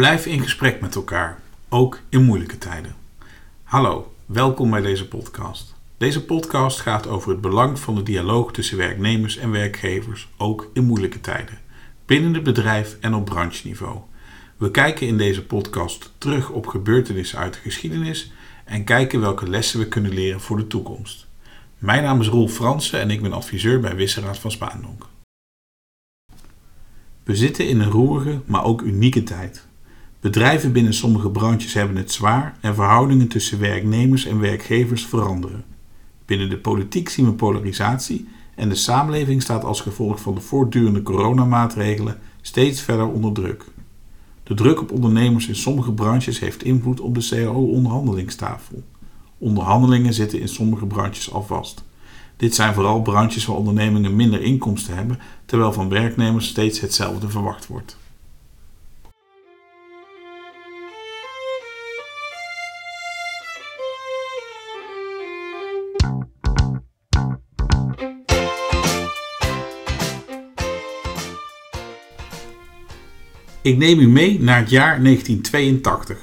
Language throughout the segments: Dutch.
Blijf in gesprek met elkaar, ook in moeilijke tijden. Hallo, welkom bij deze podcast. Deze podcast gaat over het belang van de dialoog tussen werknemers en werkgevers, ook in moeilijke tijden, binnen het bedrijf en op brancheniveau. We kijken in deze podcast terug op gebeurtenissen uit de geschiedenis en kijken welke lessen we kunnen leren voor de toekomst. Mijn naam is Roel Fransen en ik ben adviseur bij Wisseraad van Spaandonk. We zitten in een roerige, maar ook unieke tijd. Bedrijven binnen sommige branches hebben het zwaar en verhoudingen tussen werknemers en werkgevers veranderen. Binnen de politiek zien we polarisatie en de samenleving staat als gevolg van de voortdurende coronamaatregelen steeds verder onder druk. De druk op ondernemers in sommige branches heeft invloed op de CAO-onderhandelingstafel. Onderhandelingen zitten in sommige branches al vast. Dit zijn vooral branches waar ondernemingen minder inkomsten hebben, terwijl van werknemers steeds hetzelfde verwacht wordt. Ik neem u mee naar het jaar 1982.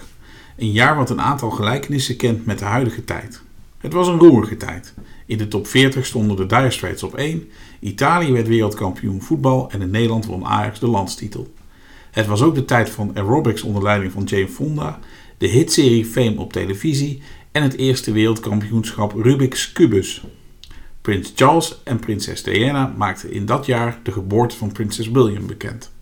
Een jaar wat een aantal gelijkenissen kent met de huidige tijd. Het was een roerige tijd. In de top 40 stonden de Dire Straits op 1, Italië werd wereldkampioen voetbal en in Nederland won Ajax de landstitel. Het was ook de tijd van aerobics onder leiding van Jane Fonda, de hitserie Fame op televisie en het eerste wereldkampioenschap Rubik's Cubus. Prins Charles en prinses Diana maakten in dat jaar de geboorte van prinses William bekend.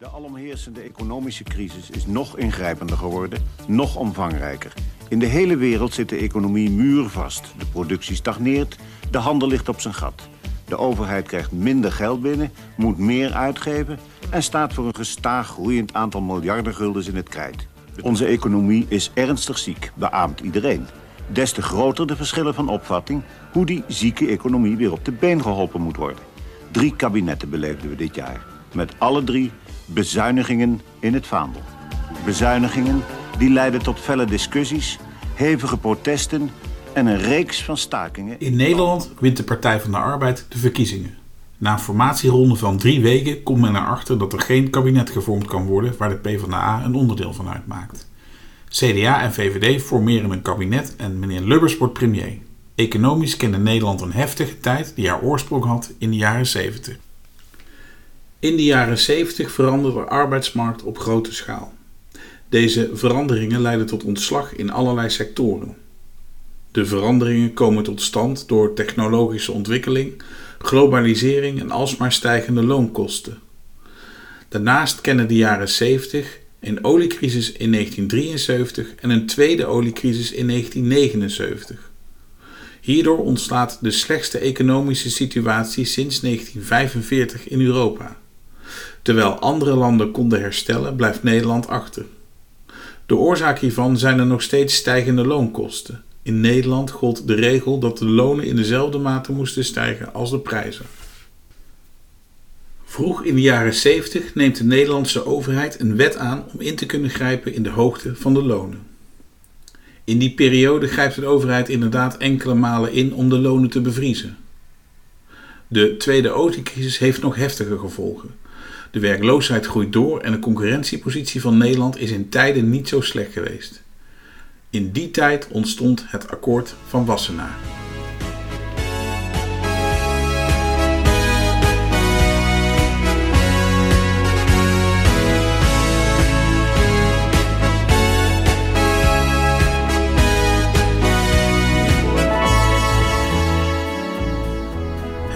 De alomheersende economische crisis is nog ingrijpender geworden, nog omvangrijker. In de hele wereld zit de economie muurvast. De productie stagneert, de handel ligt op zijn gat. De overheid krijgt minder geld binnen, moet meer uitgeven... en staat voor een gestaag groeiend aantal miljarden guldens in het krijt. Onze economie is ernstig ziek, beaamt iedereen. Des te groter de verschillen van opvatting... hoe die zieke economie weer op de been geholpen moet worden. Drie kabinetten beleefden we dit jaar. Met alle drie bezuinigingen in het vaandel. Bezuinigingen die leiden tot felle discussies, hevige protesten en een reeks van stakingen. In Nederland wint de Partij van de Arbeid de verkiezingen. Na een formatieronde van drie weken komt men erachter dat er geen kabinet gevormd kan worden waar de PvdA een onderdeel van uitmaakt. CDA en VVD formeren een kabinet en meneer Lubbers wordt premier. Economisch kende Nederland een heftige tijd die haar oorsprong had in de jaren 70. In de jaren 70 veranderde de arbeidsmarkt op grote schaal. Deze veranderingen leiden tot ontslag in allerlei sectoren. De veranderingen komen tot stand door technologische ontwikkeling, globalisering en alsmaar stijgende loonkosten. Daarnaast kennen de jaren 70 een oliecrisis in 1973 en een tweede oliecrisis in 1979. Hierdoor ontstaat de slechtste economische situatie sinds 1945 in Europa. Terwijl andere landen konden herstellen, blijft Nederland achter. De oorzaak hiervan zijn er nog steeds stijgende loonkosten. In Nederland gold de regel dat de lonen in dezelfde mate moesten stijgen als de prijzen. Vroeg in de jaren 70 neemt de Nederlandse overheid een wet aan om in te kunnen grijpen in de hoogte van de lonen. In die periode grijpt de overheid inderdaad enkele malen in om de lonen te bevriezen. De tweede oliecrisis heeft nog heftiger gevolgen. De werkloosheid groeit door en de concurrentiepositie van Nederland is in tijden niet zo slecht geweest. In die tijd ontstond het akkoord van Wassenaar.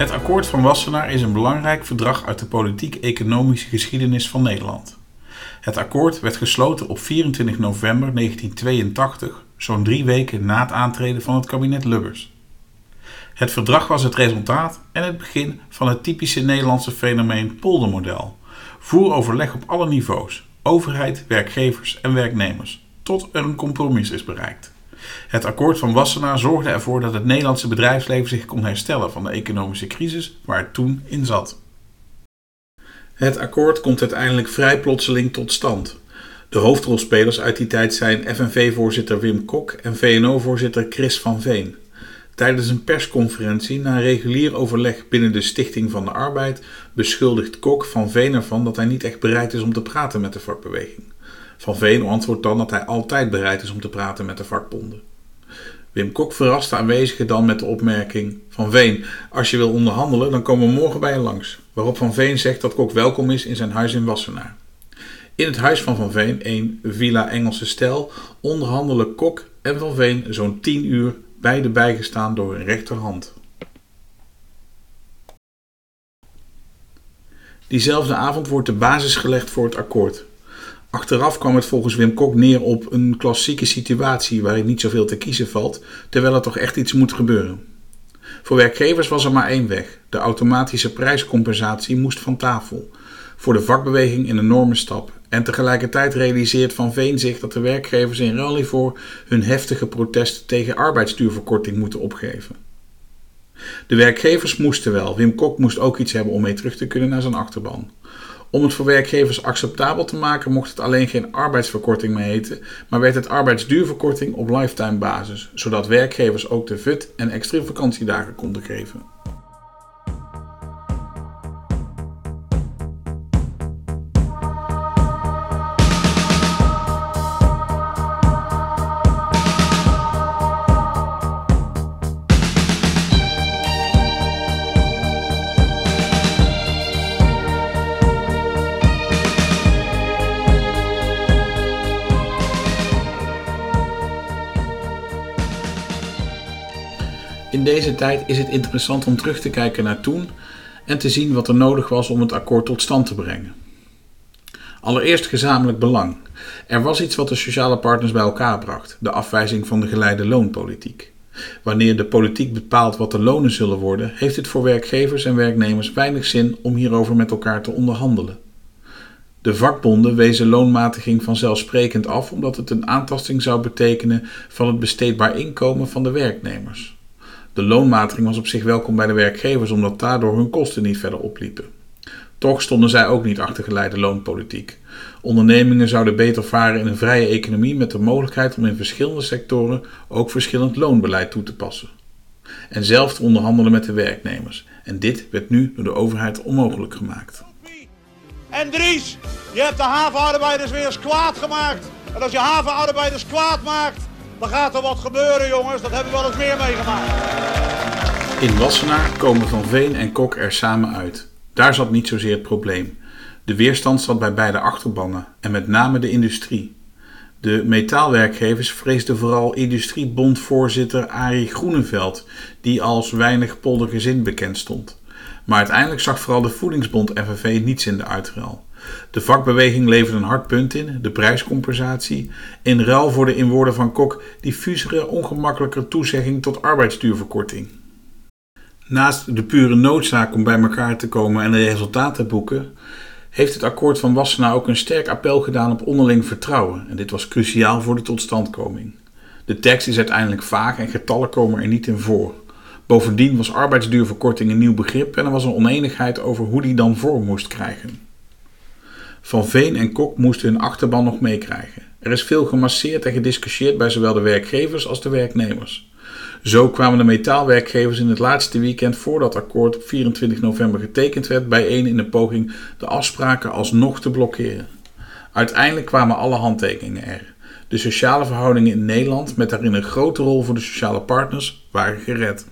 Het akkoord van Wassenaar is een belangrijk verdrag uit de politiek-economische geschiedenis van Nederland. Het akkoord werd gesloten op 24 november 1982, zo'n drie weken na het aantreden van het kabinet Lubbers. Het verdrag was het resultaat en het begin van het typische Nederlandse fenomeen poldermodel. Voer overleg op alle niveaus, overheid, werkgevers en werknemers, tot er een compromis is bereikt. Het akkoord van Wassenaar zorgde ervoor dat het Nederlandse bedrijfsleven zich kon herstellen van de economische crisis waar het toen in zat. Het akkoord komt uiteindelijk vrij plotseling tot stand. De hoofdrolspelers uit die tijd zijn FNV-voorzitter Wim Kok en VNO-voorzitter Chris van Veen. Tijdens een persconferentie na regulier overleg binnen de Stichting van de Arbeid beschuldigt Kok Van Veen ervan dat hij niet echt bereid is om te praten met de vakbeweging. Van Veen antwoordt dan dat hij altijd bereid is om te praten met de vakbonden. Wim Kok verrast de aanwezigen dan met de opmerking: Van Veen, als je wil onderhandelen, dan komen we morgen bij je langs. Waarop Van Veen zegt dat Kok welkom is in zijn huis in Wassenaar. In het huis van Van Veen, een Villa Engelse stijl, onderhandelen Kok en Van Veen zo'n 10 uur, beide bijgestaan door een rechterhand. Diezelfde avond wordt de basis gelegd voor het akkoord. Achteraf kwam het volgens Wim Kok neer op een klassieke situatie waarin niet zoveel te kiezen valt, terwijl er toch echt iets moet gebeuren. Voor werkgevers was er maar één weg: de automatische prijscompensatie moest van tafel. Voor de vakbeweging een enorme stap. En tegelijkertijd realiseert Van Veen zich dat de werkgevers in ruil hiervoor hun heftige protesten tegen arbeidsduurverkorting moeten opgeven. De werkgevers moesten wel, Wim Kok moest ook iets hebben om mee terug te kunnen naar zijn achterban. Om het voor werkgevers acceptabel te maken mocht het alleen geen arbeidsverkorting meer heten, maar werd het arbeidsduurverkorting op lifetime basis, zodat werkgevers ook de VUT en extra vakantiedagen konden geven. In deze tijd is het interessant om terug te kijken naar toen en te zien wat er nodig was om het akkoord tot stand te brengen. Allereerst gezamenlijk belang. Er was iets wat de sociale partners bij elkaar bracht: de afwijzing van de geleide loonpolitiek. Wanneer de politiek bepaalt wat de lonen zullen worden, heeft het voor werkgevers en werknemers weinig zin om hierover met elkaar te onderhandelen. De vakbonden wezen loonmatiging vanzelfsprekend af omdat het een aantasting zou betekenen van het besteedbaar inkomen van de werknemers. De loonmatiging was op zich welkom bij de werkgevers omdat daardoor hun kosten niet verder opliepen. Toch stonden zij ook niet achter geleide loonpolitiek. Ondernemingen zouden beter varen in een vrije economie met de mogelijkheid om in verschillende sectoren ook verschillend loonbeleid toe te passen. En zelf te onderhandelen met de werknemers. En dit werd nu door de overheid onmogelijk gemaakt. En Dries, je hebt de havenarbeiders weer eens kwaad gemaakt. En als je havenarbeiders kwaad maakt, dan gaat er wat gebeuren, jongens. Dat hebben we wel eens meer meegemaakt. In Wassenaar komen Van Veen en Kok er samen uit. Daar zat niet zozeer het probleem. De weerstand zat bij beide achterbannen en met name de industrie. De metaalwerkgevers vreesden vooral industriebondvoorzitter Arie Groeneveld, die als weinig poldergezind bekend stond. Maar uiteindelijk zag vooral de voedingsbond FNV niets in de uitruil. De vakbeweging leverde een hard punt in, de prijscompensatie, in ruil voor de in woorden van Kok diffusere, ongemakkelijke toezegging tot arbeidsduurverkorting. Naast de pure noodzaak om bij elkaar te komen en de resultaten te boeken, heeft het akkoord van Wassenaar ook een sterk appel gedaan op onderling vertrouwen en dit was cruciaal voor de totstandkoming. De tekst is uiteindelijk vaag en getallen komen er niet in voor. Bovendien was arbeidsduurverkorting een nieuw begrip en er was een oneenigheid over hoe die dan vorm moest krijgen. Van Veen en Kok moesten hun achterban nog meekrijgen. Er is veel gemasseerd en gediscussieerd bij zowel de werkgevers als de werknemers. Zo kwamen de metaalwerkgevers in het laatste weekend voordat het akkoord op 24 november getekend werd bijeen in de poging de afspraken alsnog te blokkeren. Uiteindelijk kwamen alle handtekeningen er. De sociale verhoudingen in Nederland, met daarin een grote rol voor de sociale partners, waren gered.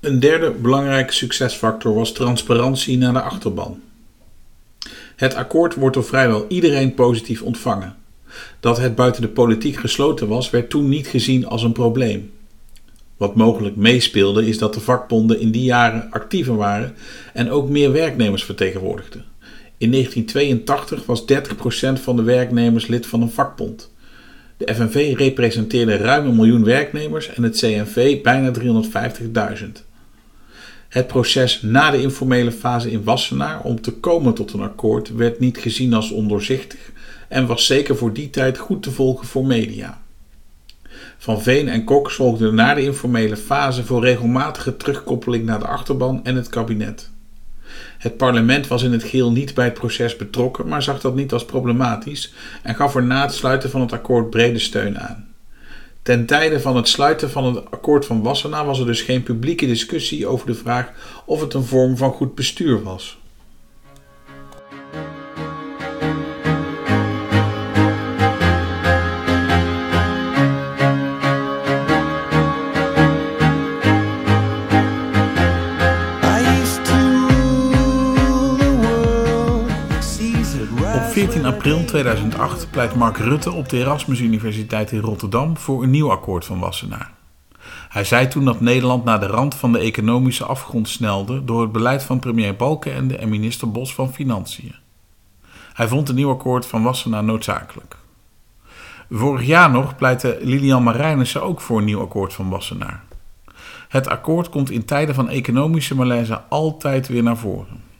Een derde belangrijke succesfactor was transparantie naar de achterban. Het akkoord wordt door vrijwel iedereen positief ontvangen. Dat het buiten de politiek gesloten was, werd toen niet gezien als een probleem. Wat mogelijk meespeelde is dat de vakbonden in die jaren actiever waren en ook meer werknemers vertegenwoordigden. In 1982 was 30% van de werknemers lid van een vakbond. De FNV representeerde ruim een miljoen werknemers en het CNV bijna 350.000. Het proces na de informele fase in Wassenaar om te komen tot een akkoord werd niet gezien als ondoorzichtig en was zeker voor die tijd goed te volgen voor media. Van Veen en Kok zorgden na de informele fase voor regelmatige terugkoppeling naar de achterban en het kabinet. Het parlement was in het geheel niet bij het proces betrokken, maar zag dat niet als problematisch en gaf er na het sluiten van het akkoord brede steun aan. Ten tijde van het sluiten van het akkoord van Wassenaar was er dus geen publieke discussie over de vraag of het een vorm van goed bestuur was. April 2008 pleit Mark Rutte op de Erasmus Universiteit in Rotterdam voor een nieuw akkoord van Wassenaar. Hij zei toen dat Nederland naar de rand van de economische afgrond snelde door het beleid van premier Balkenende en minister Bos van Financiën. Hij vond een nieuw akkoord van Wassenaar noodzakelijk. Vorig jaar nog pleitte Lilian Marijnissen ook voor een nieuw akkoord van Wassenaar. Het akkoord komt in tijden van economische malaise altijd weer naar voren.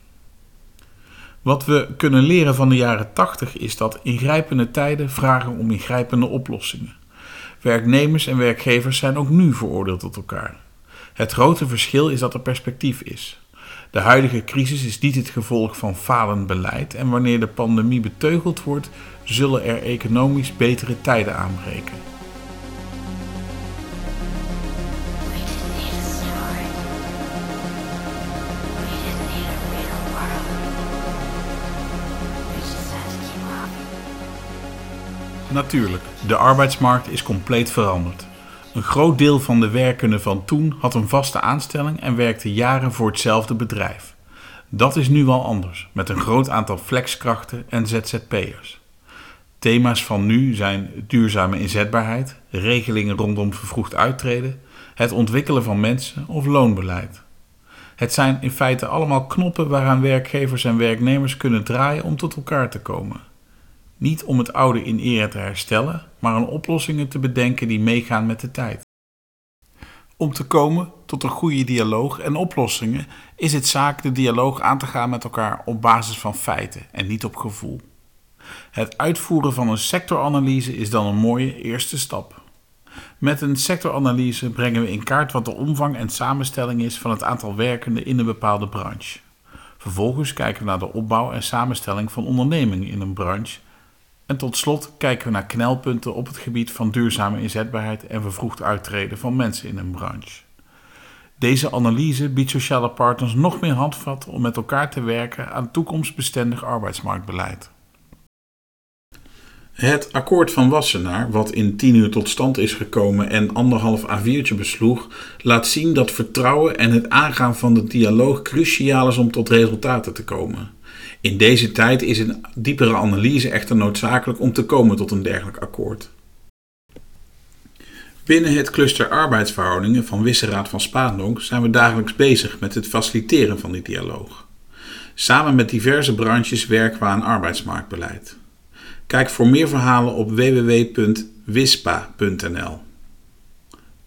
Wat we kunnen leren van de jaren 80 is dat ingrijpende tijden vragen om ingrijpende oplossingen. Werknemers en werkgevers zijn ook nu veroordeeld tot elkaar. Het grote verschil is dat er perspectief is. De huidige crisis is niet het gevolg van falend beleid en wanneer de pandemie beteugeld wordt, zullen er economisch betere tijden aanbreken. Natuurlijk, de arbeidsmarkt is compleet veranderd. Een groot deel van de werkenden van toen had een vaste aanstelling en werkte jaren voor hetzelfde bedrijf. Dat is nu wel anders, met een groot aantal flexkrachten en ZZP'ers. Thema's van nu zijn duurzame inzetbaarheid, regelingen rondom vervroegd uittreden, het ontwikkelen van mensen of loonbeleid. Het zijn in feite allemaal knoppen waaraan werkgevers en werknemers kunnen draaien om tot elkaar te komen. Niet om het oude in ere te herstellen, maar om oplossingen te bedenken die meegaan met de tijd. Om te komen tot een goede dialoog en oplossingen is het zaak de dialoog aan te gaan met elkaar op basis van feiten en niet op gevoel. Het uitvoeren van een sectoranalyse is dan een mooie eerste stap. Met een sectoranalyse brengen we in kaart wat de omvang en samenstelling is van het aantal werkenden in een bepaalde branche. Vervolgens kijken we naar de opbouw en samenstelling van ondernemingen in een branche en tot slot kijken we naar knelpunten op het gebied van duurzame inzetbaarheid en vervroegd uittreden van mensen in een branche. Deze analyse biedt sociale partners nog meer handvat om met elkaar te werken aan toekomstbestendig arbeidsmarktbeleid. Het akkoord van Wassenaar, wat in 10 uur tot stand is gekomen en anderhalf A4'tje besloeg, laat zien dat vertrouwen en het aangaan van de dialoog cruciaal is om tot resultaten te komen. In deze tijd is een diepere analyse echter noodzakelijk om te komen tot een dergelijk akkoord. Binnen het cluster arbeidsverhoudingen van Wisseraad van Spaandonk zijn we dagelijks bezig met het faciliteren van die dialoog. Samen met diverse branches werken we aan arbeidsmarktbeleid. Kijk voor meer verhalen op www.wispa.nl.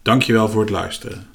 Dankjewel voor het luisteren.